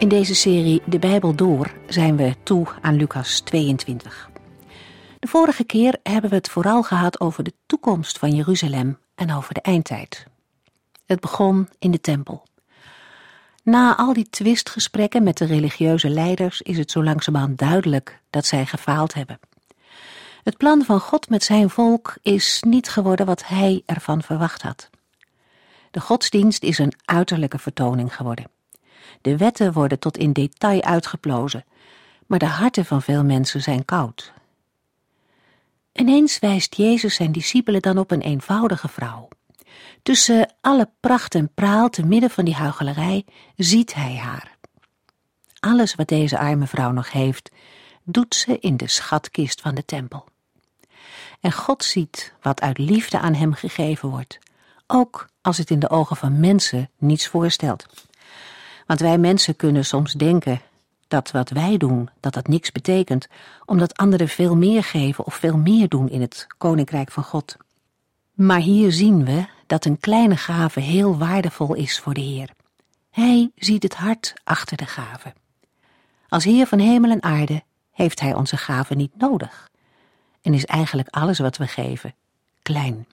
In deze serie De Bijbel Door zijn we toe aan Lucas 22. De vorige keer hebben we het vooral gehad over de toekomst van Jeruzalem en over de eindtijd. Het begon in de tempel. Na al die twistgesprekken met de religieuze leiders is het zo langzamerhand duidelijk dat zij gefaald hebben. Het plan van God met zijn volk is niet geworden wat hij ervan verwacht had. De godsdienst is een uiterlijke vertoning geworden. De wetten worden tot in detail uitgeplozen, maar de harten van veel mensen zijn koud. Ineens wijst Jezus zijn discipelen dan op een eenvoudige vrouw. Tussen alle pracht en praal te midden van die huichelarij ziet hij haar. Alles wat deze arme vrouw nog heeft, doet ze in de schatkist van de tempel. En God ziet wat uit liefde aan hem gegeven wordt, ook als het in de ogen van mensen niets voorstelt. Want wij mensen kunnen soms denken dat wat wij doen, dat dat niks betekent, omdat anderen veel meer geven of veel meer doen in het koninkrijk van God. Maar hier zien we dat een kleine gave heel waardevol is voor de Heer. Hij ziet het hart achter de gave. Als Heer van hemel en aarde heeft Hij onze gave niet nodig en is eigenlijk alles wat we geven klein.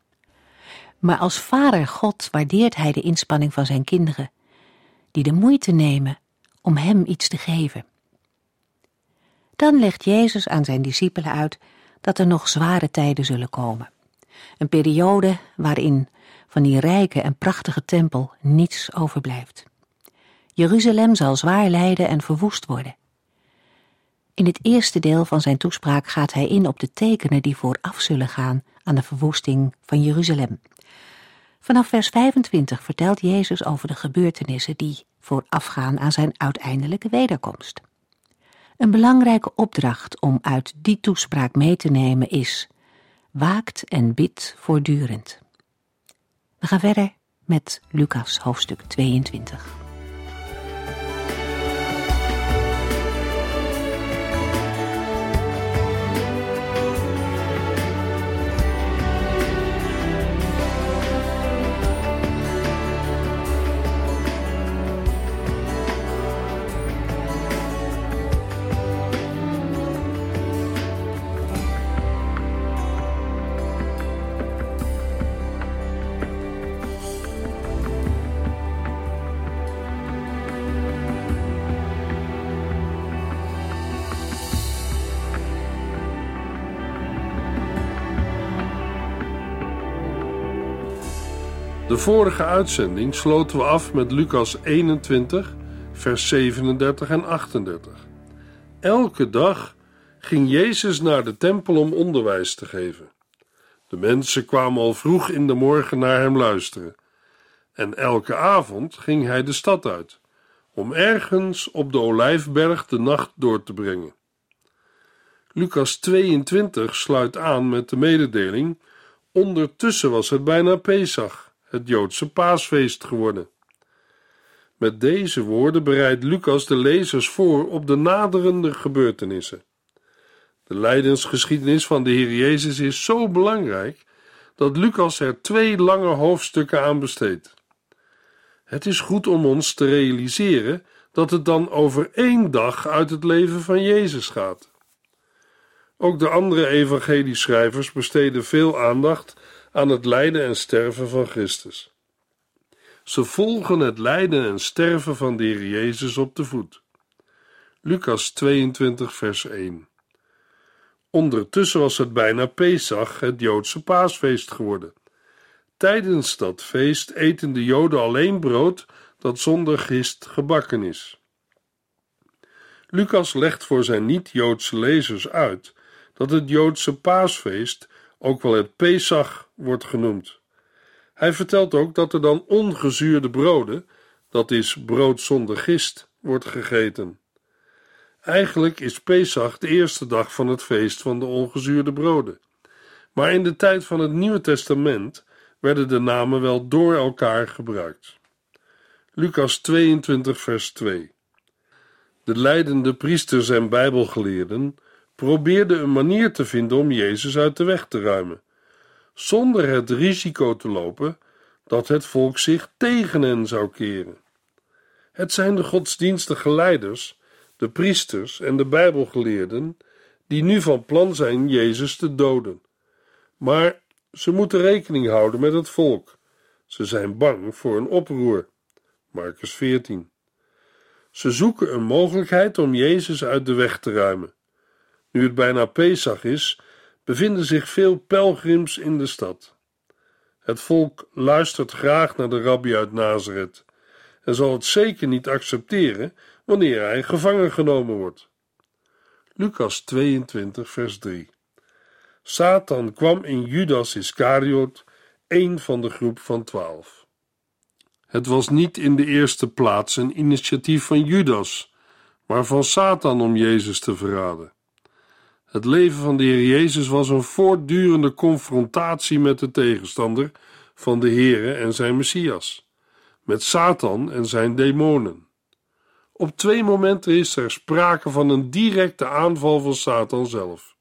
Maar als Vader God waardeert Hij de inspanning van Zijn kinderen die de moeite nemen om hem iets te geven. Dan legt Jezus aan zijn discipelen uit dat er nog zware tijden zullen komen. Een periode waarin van die rijke en prachtige tempel niets overblijft. Jeruzalem zal zwaar lijden en verwoest worden. In het eerste deel van zijn toespraak gaat hij in op de tekenen die vooraf zullen gaan aan de verwoesting van Jeruzalem. Vanaf vers 25 vertelt Jezus over de gebeurtenissen die voorafgaan aan zijn uiteindelijke wederkomst. Een belangrijke opdracht om uit die toespraak mee te nemen is: waakt en bid voortdurend. We gaan verder met Lucas hoofdstuk 22. De vorige uitzending sloten we af met Lucas 21, vers 37 en 38. Elke dag ging Jezus naar de tempel om onderwijs te geven. De mensen kwamen al vroeg in de morgen naar hem luisteren. En elke avond ging hij de stad uit, om ergens op de olijfberg de nacht door te brengen. Lucas 22 sluit aan met de mededeling: Ondertussen was het bijna Pesach het Joodse paasfeest geworden. Met deze woorden bereidt Lucas de lezers voor op de naderende gebeurtenissen. De lijdensgeschiedenis van de Heer Jezus is zo belangrijk dat Lucas er twee lange hoofdstukken aan besteedt. Het is goed om ons te realiseren dat het dan over één dag uit het leven van Jezus gaat. Ook de andere evangelieschrijvers besteden veel aandacht aan het lijden en sterven van Christus. Ze volgen het lijden en sterven van de Jezus op de voet. Lucas 22, vers 1. Ondertussen was het bijna Pesach, het Joodse paasfeest geworden. Tijdens dat feest eten de Joden alleen brood dat zonder gist gebakken is. Lucas legt voor zijn niet-Joodse lezers uit dat het Joodse paasfeest ook wel het Pesach wordt genoemd. Hij vertelt ook dat er dan ongezuurde broden, dat is brood zonder gist, wordt gegeten. Eigenlijk is Pesach de eerste dag van het feest van de ongezuurde broden. Maar in de tijd van het Nieuwe Testament werden de namen wel door elkaar gebruikt. Lucas 22, vers 2. De leidende priesters en bijbelgeleerden probeerden een manier te vinden om Jezus uit de weg te ruimen, zonder het risico te lopen dat het volk zich tegen hen zou keren. Het zijn de godsdienstige leiders, de priesters en de bijbelgeleerden die nu van plan zijn Jezus te doden. Maar ze moeten rekening houden met het volk. Ze zijn bang voor een oproer. Marcus 14. Ze zoeken een mogelijkheid om Jezus uit de weg te ruimen. Nu het bijna Pesach is, bevinden zich veel pelgrims in de stad. Het volk luistert graag naar de rabbi uit Nazareth en zal het zeker niet accepteren wanneer hij gevangen genomen wordt. Lucas 22, vers 3. Satan kwam in Judas Iscariot, een van de groep van twaalf. Het was niet in de eerste plaats een initiatief van Judas, maar van Satan om Jezus te verraden. Het leven van de Heer Jezus was een voortdurende confrontatie met de tegenstander van de Heere en zijn Messias, met Satan en zijn demonen. Op twee momenten is er sprake van een directe aanval van Satan zelf.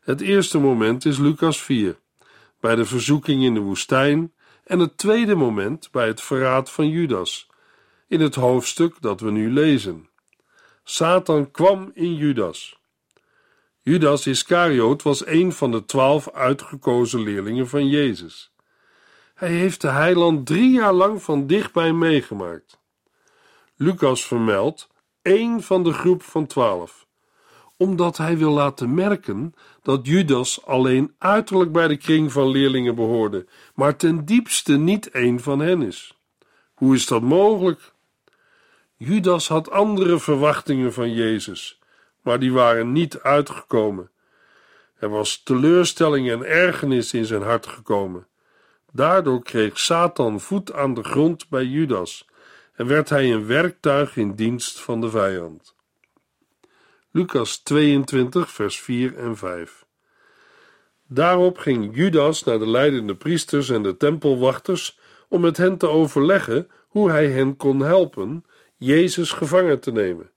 Het eerste moment is Lucas 4, bij de verzoeking in de woestijn, en het tweede moment bij het verraad van Judas, in het hoofdstuk dat we nu lezen. Satan kwam in Judas. Judas Iscariot was een van de twaalf uitgekozen leerlingen van Jezus. Hij heeft de heiland drie jaar lang van dichtbij meegemaakt. Lucas vermeldt één van de groep van twaalf, omdat hij wil laten merken dat Judas alleen uiterlijk bij de kring van leerlingen behoorde, maar ten diepste niet een van hen is. Hoe is dat mogelijk? Judas had andere verwachtingen van Jezus maar die waren niet uitgekomen. Er was teleurstelling en ergernis in zijn hart gekomen. Daardoor kreeg Satan voet aan de grond bij Judas en werd hij een werktuig in dienst van de vijand. Lucas 22, vers 4 en 5. Daarop ging Judas naar de leidende priesters en de tempelwachters om met hen te overleggen hoe hij hen kon helpen Jezus gevangen te nemen.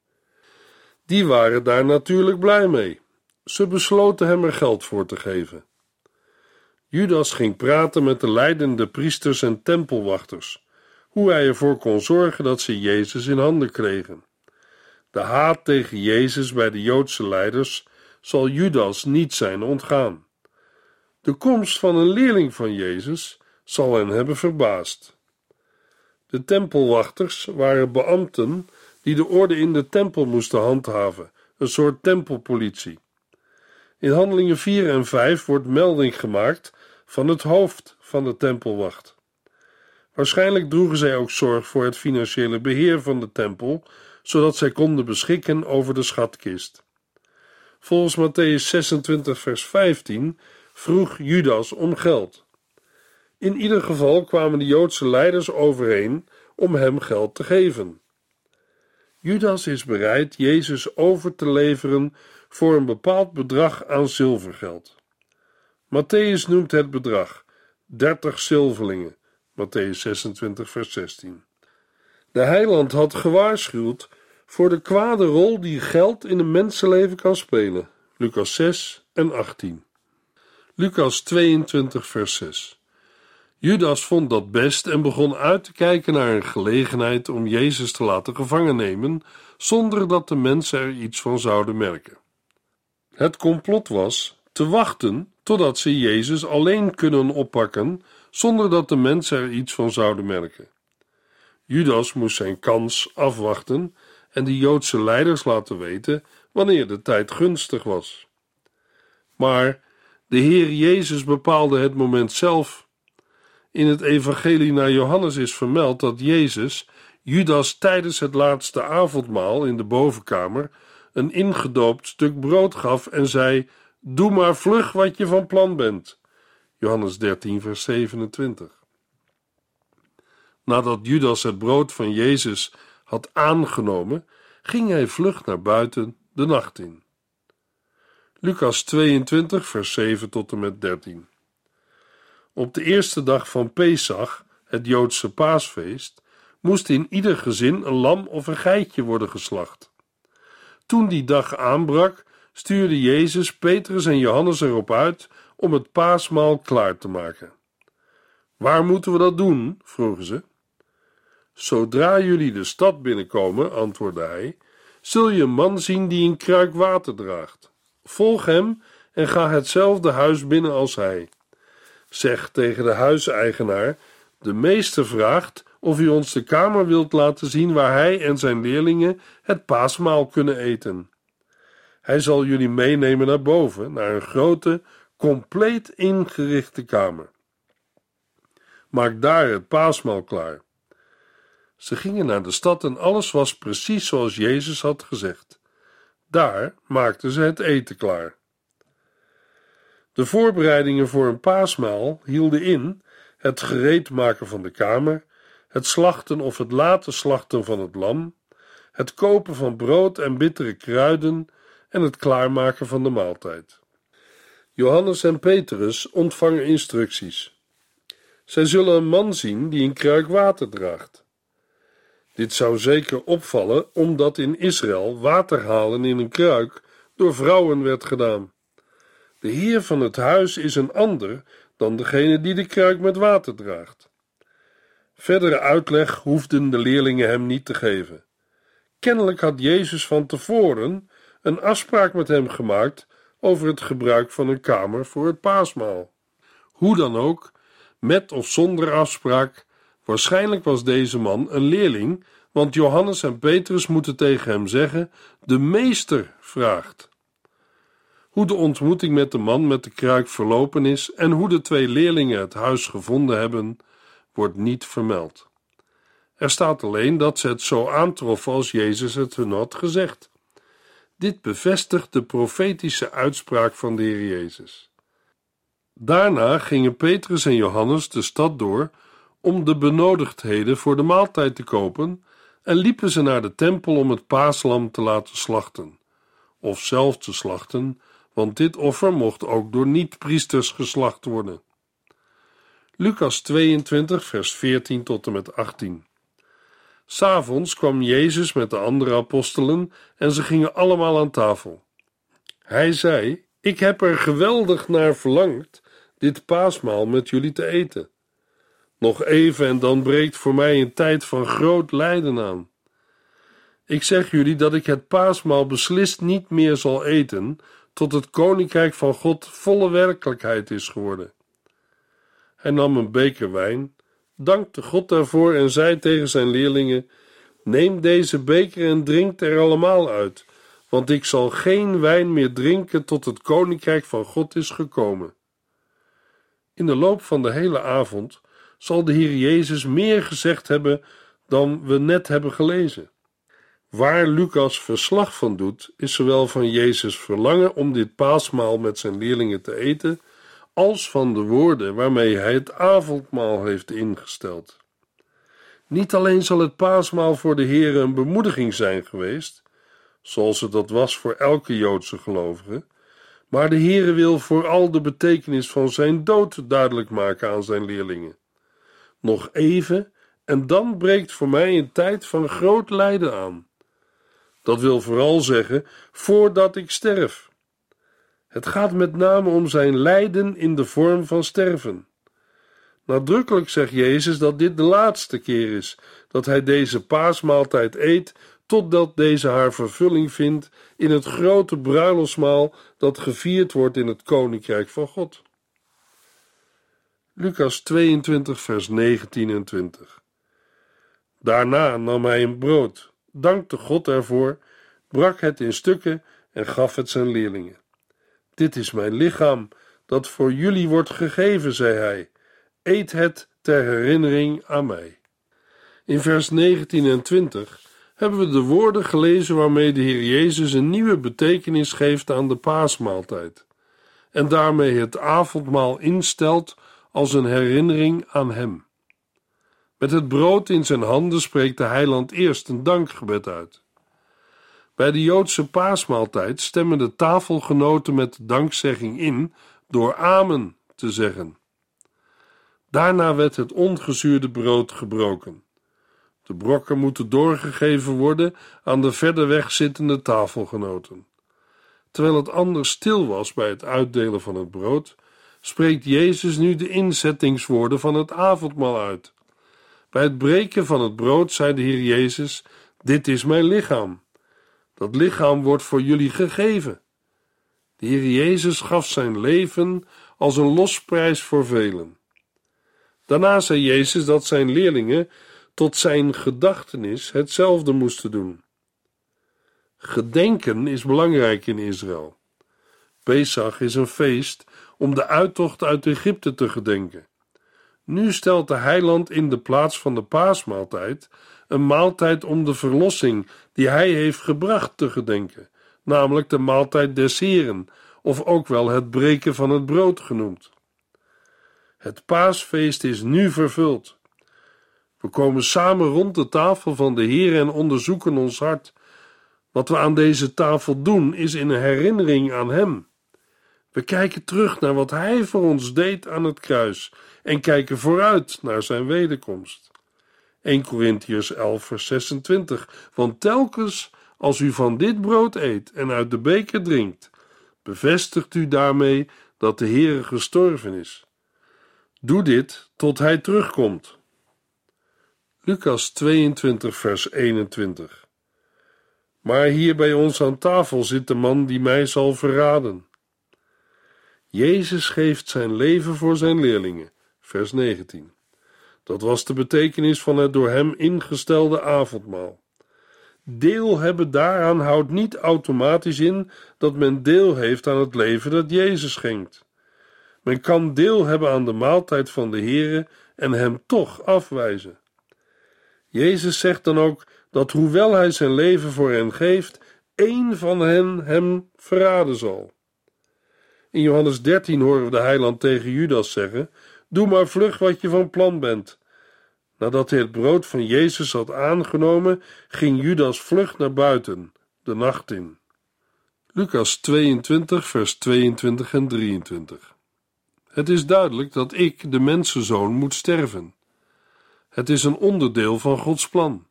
Die waren daar natuurlijk blij mee. Ze besloten hem er geld voor te geven. Judas ging praten met de leidende priesters en tempelwachters, hoe hij ervoor kon zorgen dat ze Jezus in handen kregen. De haat tegen Jezus bij de Joodse leiders zal Judas niet zijn ontgaan. De komst van een leerling van Jezus zal hen hebben verbaasd. De tempelwachters waren beambten die de orde in de tempel moesten handhaven, een soort tempelpolitie. In handelingen 4 en 5 wordt melding gemaakt van het hoofd van de tempelwacht. Waarschijnlijk droegen zij ook zorg voor het financiële beheer van de tempel, zodat zij konden beschikken over de schatkist. Volgens Matthäus 26, vers 15 vroeg Judas om geld. In ieder geval kwamen de Joodse leiders overeen om hem geld te geven. Judas is bereid Jezus over te leveren voor een bepaald bedrag aan zilvergeld. Matthäus noemt het bedrag 30 zilverlingen, Matthäus 26, vers 16. De heiland had gewaarschuwd voor de kwade rol die geld in een mensenleven kan spelen, Lucas 6 en 18. Lucas 22, vers 6. Judas vond dat best en begon uit te kijken naar een gelegenheid om Jezus te laten gevangen nemen, zonder dat de mensen er iets van zouden merken. Het complot was te wachten totdat ze Jezus alleen kunnen oppakken, zonder dat de mensen er iets van zouden merken. Judas moest zijn kans afwachten en de Joodse leiders laten weten wanneer de tijd gunstig was. Maar de Heer Jezus bepaalde het moment zelf in het evangelie naar Johannes is vermeld dat Jezus Judas tijdens het laatste avondmaal in de bovenkamer een ingedoopt stuk brood gaf en zei: Doe maar vlug wat je van plan bent. Johannes 13, vers 27. Nadat Judas het brood van Jezus had aangenomen, ging hij vlug naar buiten de nacht in. Lucas 22, vers 7 tot en met 13. Op de eerste dag van Pesach, het Joodse paasfeest, moest in ieder gezin een lam of een geitje worden geslacht. Toen die dag aanbrak, stuurde Jezus Petrus en Johannes erop uit om het paasmaal klaar te maken. Waar moeten we dat doen? vroegen ze. Zodra jullie de stad binnenkomen, antwoordde hij, zul je een man zien die een kruik water draagt. Volg hem en ga hetzelfde huis binnen als hij. Zeg tegen de huiseigenaar: De meester vraagt of u ons de kamer wilt laten zien waar hij en zijn leerlingen het paasmaal kunnen eten. Hij zal jullie meenemen naar boven, naar een grote, compleet ingerichte kamer. Maak daar het paasmaal klaar. Ze gingen naar de stad en alles was precies zoals Jezus had gezegd. Daar maakten ze het eten klaar. De voorbereidingen voor een paasmaal hielden in het gereed maken van de kamer, het slachten of het laten slachten van het lam, het kopen van brood en bittere kruiden en het klaarmaken van de maaltijd. Johannes en Petrus ontvangen instructies. Zij zullen een man zien die een kruik water draagt. Dit zou zeker opvallen, omdat in Israël water halen in een kruik door vrouwen werd gedaan. De heer van het huis is een ander dan degene die de kruik met water draagt. Verdere uitleg hoefden de leerlingen hem niet te geven. Kennelijk had Jezus van tevoren een afspraak met hem gemaakt over het gebruik van een kamer voor het paasmaal. Hoe dan ook, met of zonder afspraak, waarschijnlijk was deze man een leerling, want Johannes en Petrus moeten tegen hem zeggen: De meester vraagt. Hoe de ontmoeting met de man met de kruik verlopen is en hoe de twee leerlingen het huis gevonden hebben, wordt niet vermeld. Er staat alleen dat ze het zo aantroffen als Jezus het hun had gezegd. Dit bevestigt de profetische uitspraak van de Heer Jezus. Daarna gingen Petrus en Johannes de stad door om de benodigdheden voor de maaltijd te kopen en liepen ze naar de tempel om het paaslam te laten slachten, of zelf te slachten, want dit offer mocht ook door niet-priesters geslacht worden. Lucas 22, vers 14 tot en met 18. S'avonds kwam Jezus met de andere apostelen en ze gingen allemaal aan tafel. Hij zei: Ik heb er geweldig naar verlangd dit paasmaal met jullie te eten. Nog even en dan breekt voor mij een tijd van groot lijden aan. Ik zeg jullie dat ik het paasmaal beslist niet meer zal eten, tot het koninkrijk van God volle werkelijkheid is geworden. Hij nam een beker wijn, dankte God daarvoor en zei tegen zijn leerlingen: Neem deze beker en drink er allemaal uit, want ik zal geen wijn meer drinken tot het koninkrijk van God is gekomen. In de loop van de hele avond zal de Heer Jezus meer gezegd hebben dan we net hebben gelezen. Waar Lucas verslag van doet, is zowel van Jezus' verlangen om dit paasmaal met zijn leerlingen te eten, als van de woorden waarmee hij het avondmaal heeft ingesteld. Niet alleen zal het paasmaal voor de Heer een bemoediging zijn geweest, zoals het dat was voor elke Joodse gelovige, maar de Heere wil vooral de betekenis van zijn dood duidelijk maken aan zijn leerlingen. Nog even, en dan breekt voor mij een tijd van groot lijden aan. Dat wil vooral zeggen, voordat ik sterf. Het gaat met name om zijn lijden in de vorm van sterven. Nadrukkelijk zegt Jezus dat dit de laatste keer is dat hij deze paasmaaltijd eet, totdat deze haar vervulling vindt in het grote bruiloftsmaal dat gevierd wordt in het koninkrijk van God. Lucas 22, vers 19 en 20. Daarna nam hij een brood, dankte God ervoor, brak het in stukken en gaf het zijn leerlingen. Dit is mijn lichaam, dat voor jullie wordt gegeven, zei hij. Eet het ter herinnering aan mij. In vers 19 en 20 hebben we de woorden gelezen waarmee de Heer Jezus een nieuwe betekenis geeft aan de paasmaaltijd en daarmee het avondmaal instelt als een herinnering aan Hem. Met het brood in zijn handen spreekt de heiland eerst een dankgebed uit. Bij de Joodse paasmaaltijd stemmen de tafelgenoten met de dankzegging in door amen te zeggen. Daarna werd het ongezuurde brood gebroken. De brokken moeten doorgegeven worden aan de verder weg zittende tafelgenoten. Terwijl het anders stil was bij het uitdelen van het brood, spreekt Jezus nu de inzettingswoorden van het avondmaal uit. Bij het breken van het brood zei de Heer Jezus: Dit is mijn lichaam. Dat lichaam wordt voor jullie gegeven. De Heer Jezus gaf zijn leven als een losprijs voor velen. Daarna zei Jezus dat zijn leerlingen tot zijn gedachtenis hetzelfde moesten doen. Gedenken is belangrijk in Israël. Pesach is een feest om de uittocht uit Egypte te gedenken. Nu stelt de heiland in de plaats van de paasmaaltijd een maaltijd om de verlossing die hij heeft gebracht te gedenken, namelijk de maaltijd des Heren, of ook wel het breken van het brood genoemd. Het paasfeest is nu vervuld. We komen samen rond de tafel van de Heer en onderzoeken ons hart. Wat we aan deze tafel doen, is in herinnering aan Hem. We kijken terug naar wat Hij voor ons deed aan het kruis en kijken vooruit naar Zijn wederkomst. 1 Corinthians 11, vers 26. Want telkens als u van dit brood eet en uit de beker drinkt, bevestigt u daarmee dat de Heere gestorven is. Doe dit tot Hij terugkomt. Lucas 22, vers 21. Maar hier bij ons aan tafel zit de man die mij zal verraden. Jezus geeft zijn leven voor zijn leerlingen, vers 19. Dat was de betekenis van het door hem ingestelde avondmaal. Deel hebben daaraan houdt niet automatisch in dat men deel heeft aan het leven dat Jezus schenkt. Men kan deel hebben aan de maaltijd van de Heere en hem toch afwijzen. Jezus zegt dan ook dat hoewel hij zijn leven voor hen geeft, één van hen hem verraden zal. In Johannes 13 horen we de heiland tegen Judas zeggen: Doe maar vlug wat je van plan bent. Nadat hij het brood van Jezus had aangenomen, ging Judas vlug naar buiten, de nacht in. Lucas 22, vers 22 en 23. Het is duidelijk dat ik, de mensenzoon, moet sterven. Het is een onderdeel van Gods plan.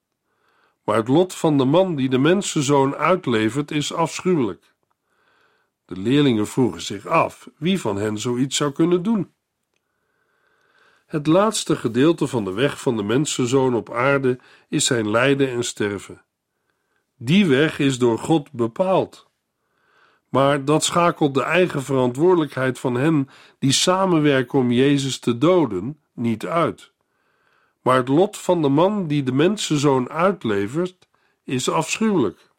Maar het lot van de man die de mensenzoon uitlevert is afschuwelijk. De leerlingen vroegen zich af wie van hen zoiets zou kunnen doen. Het laatste gedeelte van de weg van de mensenzoon op aarde is zijn lijden en sterven. Die weg is door God bepaald. Maar dat schakelt de eigen verantwoordelijkheid van hen die samenwerken om Jezus te doden niet uit. Maar het lot van de man die de mensenzoon uitlevert is afschuwelijk.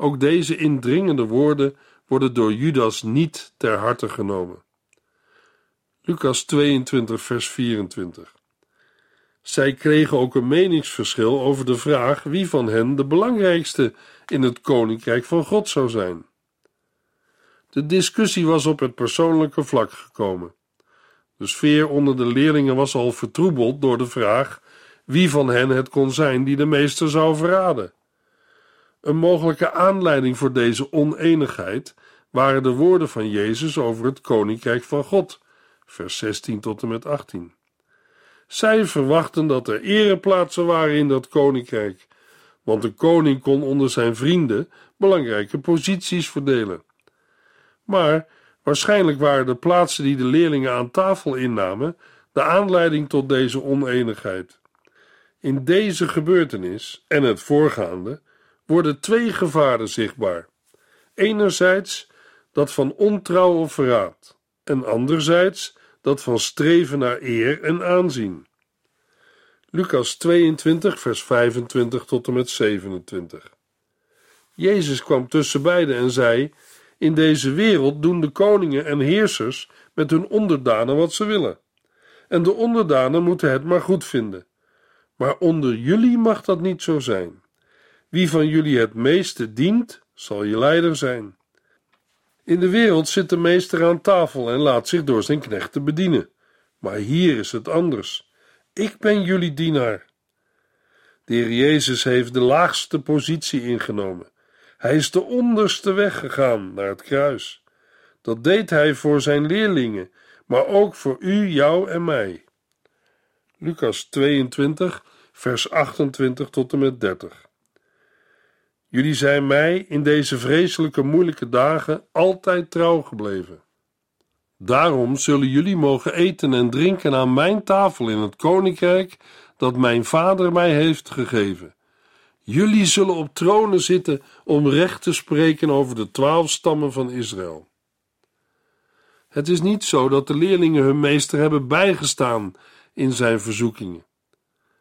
Ook deze indringende woorden worden door Judas niet ter harte genomen. Lucas 22, vers 24. Zij kregen ook een meningsverschil over de vraag wie van hen de belangrijkste in het koninkrijk van God zou zijn. De discussie was op het persoonlijke vlak gekomen. De sfeer onder de leerlingen was al vertroebeld door de vraag wie van hen het kon zijn die de meester zou verraden. Een mogelijke aanleiding voor deze oneenigheid waren de woorden van Jezus over het koninkrijk van God, vers 16 tot en met 18. Zij verwachten dat er ereplaatsen waren in dat koninkrijk, want de koning kon onder zijn vrienden belangrijke posities verdelen. Maar waarschijnlijk waren de plaatsen die de leerlingen aan tafel innamen de aanleiding tot deze oneenigheid. In deze gebeurtenis en het voorgaande worden twee gevaren zichtbaar. Enerzijds dat van ontrouw of verraad, en anderzijds dat van streven naar eer en aanzien. Lucas 22, vers 25 tot en met 27. Jezus kwam tussen beiden en zei: In deze wereld doen de koningen en heersers met hun onderdanen wat ze willen. En de onderdanen moeten het maar goed vinden. Maar onder jullie mag dat niet zo zijn. Wie van jullie het meeste dient, zal je leider zijn. In de wereld zit de meester aan tafel en laat zich door zijn knechten bedienen. Maar hier is het anders. Ik ben jullie dienaar. De Heer Jezus heeft de laagste positie ingenomen. Hij is de onderste weg gegaan naar het kruis. Dat deed hij voor zijn leerlingen, maar ook voor u, jou en mij. Lucas 22, vers 28 tot en met 30. Jullie zijn mij in deze vreselijke moeilijke dagen altijd trouw gebleven. Daarom zullen jullie mogen eten en drinken aan mijn tafel in het koninkrijk dat mijn vader mij heeft gegeven. Jullie zullen op tronen zitten om recht te spreken over de twaalf stammen van Israël. Het is niet zo dat de leerlingen hun meester hebben bijgestaan in zijn verzoekingen.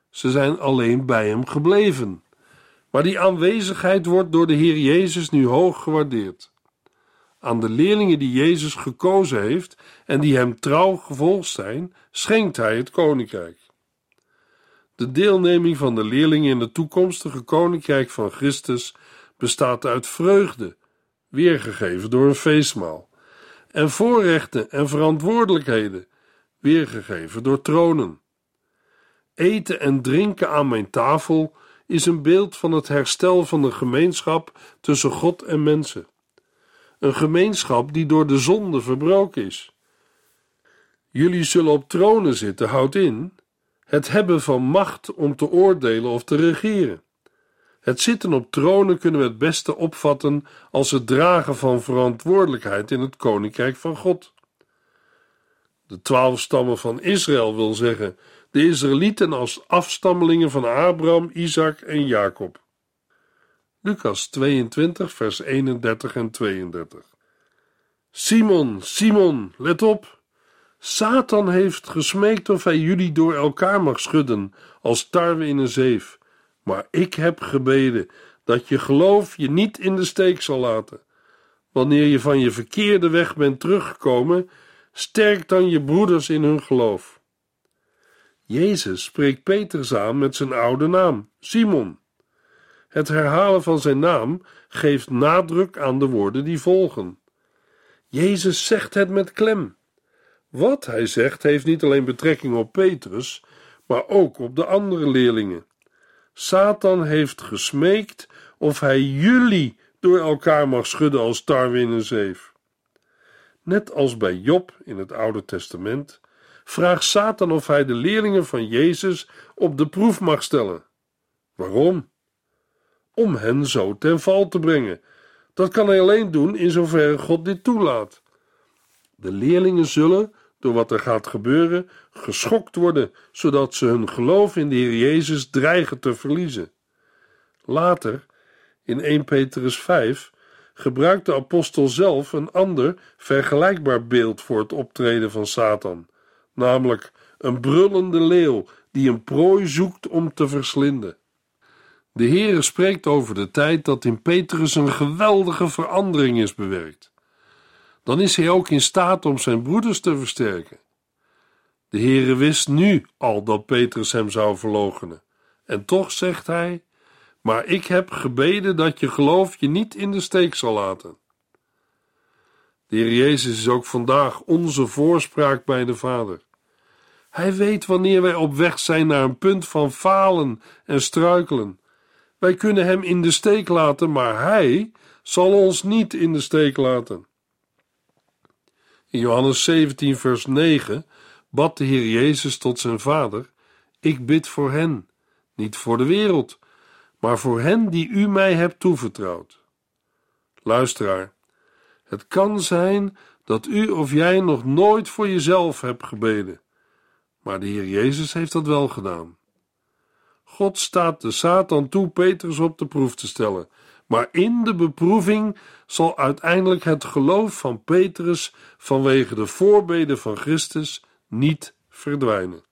Ze zijn alleen bij hem gebleven. Maar die aanwezigheid wordt door de Heer Jezus nu hoog gewaardeerd. Aan de leerlingen die Jezus gekozen heeft en die hem trouw gevolgd zijn, schenkt hij het koninkrijk. De deelneming van de leerlingen in het toekomstige koninkrijk van Christus bestaat uit vreugde, weergegeven door een feestmaal, en voorrechten en verantwoordelijkheden, weergegeven door tronen. Eten en drinken aan mijn tafel is een beeld van het herstel van de gemeenschap tussen God en mensen. Een gemeenschap die door de zonde verbroken is. Jullie zullen op tronen zitten, houdt in het hebben van macht om te oordelen of te regeren. Het zitten op tronen kunnen we het beste opvatten als het dragen van verantwoordelijkheid in het koninkrijk van God. De twaalf stammen van Israël wil zeggen de Israëlieten als afstammelingen van Abraham, Isaac en Jacob. Lucas 22, vers 31 en 32. Simon, Simon, let op! Satan heeft gesmeekt of hij jullie door elkaar mag schudden als tarwe in een zeef. Maar ik heb gebeden dat je geloof je niet in de steek zal laten. Wanneer je van je verkeerde weg bent teruggekomen, sterk dan je broeders in hun geloof. Jezus spreekt Petrus aan met zijn oude naam, Simon. Het herhalen van zijn naam geeft nadruk aan de woorden die volgen. Jezus zegt het met klem. Wat hij zegt heeft niet alleen betrekking op Petrus, maar ook op de andere leerlingen. Satan heeft gesmeekt of hij jullie door elkaar mag schudden als tarwe in een zeef. Net als bij Job in het Oude Testament vraagt Satan of hij de leerlingen van Jezus op de proef mag stellen. Waarom? Om hen zo ten val te brengen. Dat kan hij alleen doen in zoverre God dit toelaat. De leerlingen zullen, door wat er gaat gebeuren, geschokt worden, zodat ze hun geloof in de Heer Jezus dreigen te verliezen. Later, in 1 Petrus 5, gebruikt de apostel zelf een ander, vergelijkbaar beeld voor het optreden van Satan, namelijk een brullende leeuw die een prooi zoekt om te verslinden. De Heere spreekt over de tijd dat in Petrus een geweldige verandering is bewerkt dan is hij ook in staat om zijn broeders te versterken. De Heere wist nu al dat Petrus hem zou verloochenen. En toch zegt hij: Maar ik heb gebeden dat je geloof je niet in de steek zal laten. De Heer Jezus is ook vandaag onze voorspraak bij de Vader. Hij weet wanneer wij op weg zijn naar een punt van falen en struikelen. Wij kunnen Hem in de steek laten, maar Hij zal ons niet in de steek laten. In Johannes 17, vers 9 bad de Heer Jezus tot zijn Vader: Ik bid voor hen, niet voor de wereld, maar voor hen die u mij hebt toevertrouwd. Luisteraar, het kan zijn dat u of jij nog nooit voor jezelf hebt gebeden, maar de Heer Jezus heeft dat wel gedaan. God staat de Satan toe Petrus op de proef te stellen maar in de beproeving zal uiteindelijk het geloof van Petrus vanwege de voorbeden van Christus niet verdwijnen.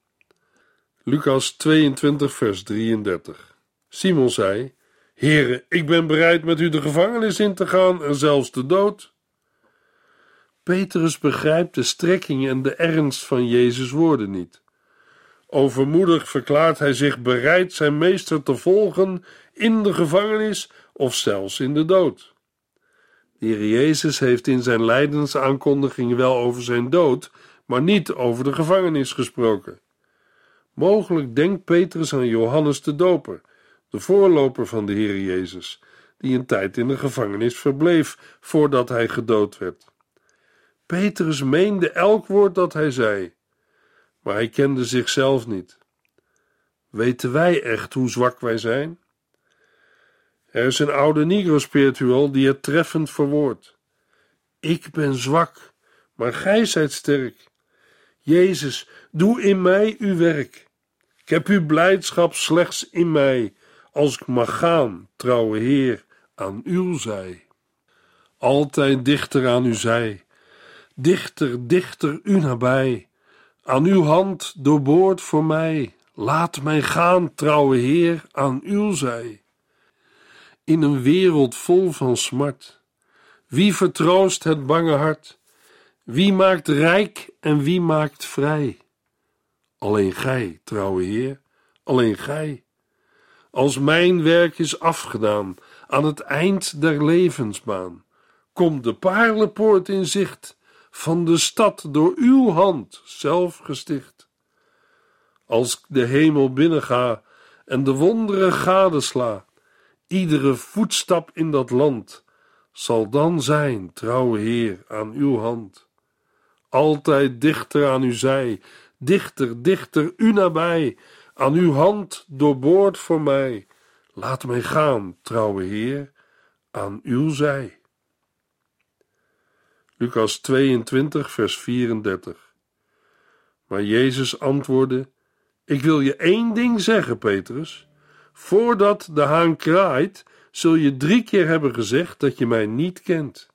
Lucas 22, vers 33. Simon zei: Heere, ik ben bereid met u de gevangenis in te gaan en zelfs de dood. Petrus begrijpt de strekking en de ernst van Jezus' woorden niet. Overmoedig verklaart hij zich bereid zijn meester te volgen in de gevangenis of zelfs in de dood. De Heer Jezus heeft in zijn lijdensaankondiging wel over zijn dood, maar niet over de gevangenis gesproken. Mogelijk denkt Petrus aan Johannes de Doper, de voorloper van de Heer Jezus, die een tijd in de gevangenis verbleef voordat hij gedood werd. Petrus meende elk woord dat hij zei, maar hij kende zichzelf niet. Weten wij echt hoe zwak wij zijn? Er is een oude Negro-spiritual die het treffend verwoordt. Ik ben zwak, maar gij zijt sterk. Jezus, doe in mij uw werk. Ik heb uw blijdschap slechts in mij, als ik mag gaan, trouwe Heer, aan uw zij. Altijd dichter aan uw zij, dichter, dichter u nabij, aan uw hand doorboord voor mij. Laat mij gaan, trouwe Heer, aan uw zij. In een wereld vol van smart, wie vertroost het bange hart? Wie maakt rijk en wie maakt vrij? Alleen gij, trouwe Heer, alleen gij. Als mijn werk is afgedaan aan het eind der levensbaan, komt de paarlenpoort in zicht van de stad door uw hand zelf gesticht. Als ik de hemel binnenga en de wonderen gadesla, iedere voetstap in dat land zal dan zijn, trouwe Heer, aan uw hand. Altijd dichter aan u zij, dichter, dichter, u nabij, aan uw hand doorboord voor mij. Laat mij gaan, trouwe Heer, aan uw zij. Lucas 22, vers 34. Maar Jezus antwoordde: Ik wil je één ding zeggen, Petrus. Voordat de haan kraait, zul je drie keer hebben gezegd dat je mij niet kent.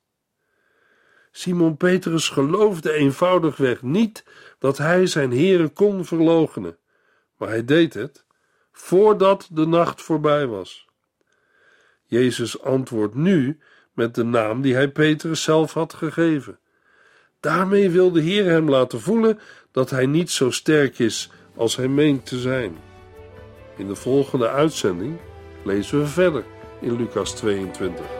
Simon Petrus geloofde eenvoudigweg niet dat hij zijn Heere kon verloochenen, maar hij deed het voordat de nacht voorbij was. Jezus antwoordt nu met de naam die hij Petrus zelf had gegeven. Daarmee wil de Heer hem laten voelen dat hij niet zo sterk is als hij meent te zijn. In de volgende uitzending lezen we verder in Lucas 22.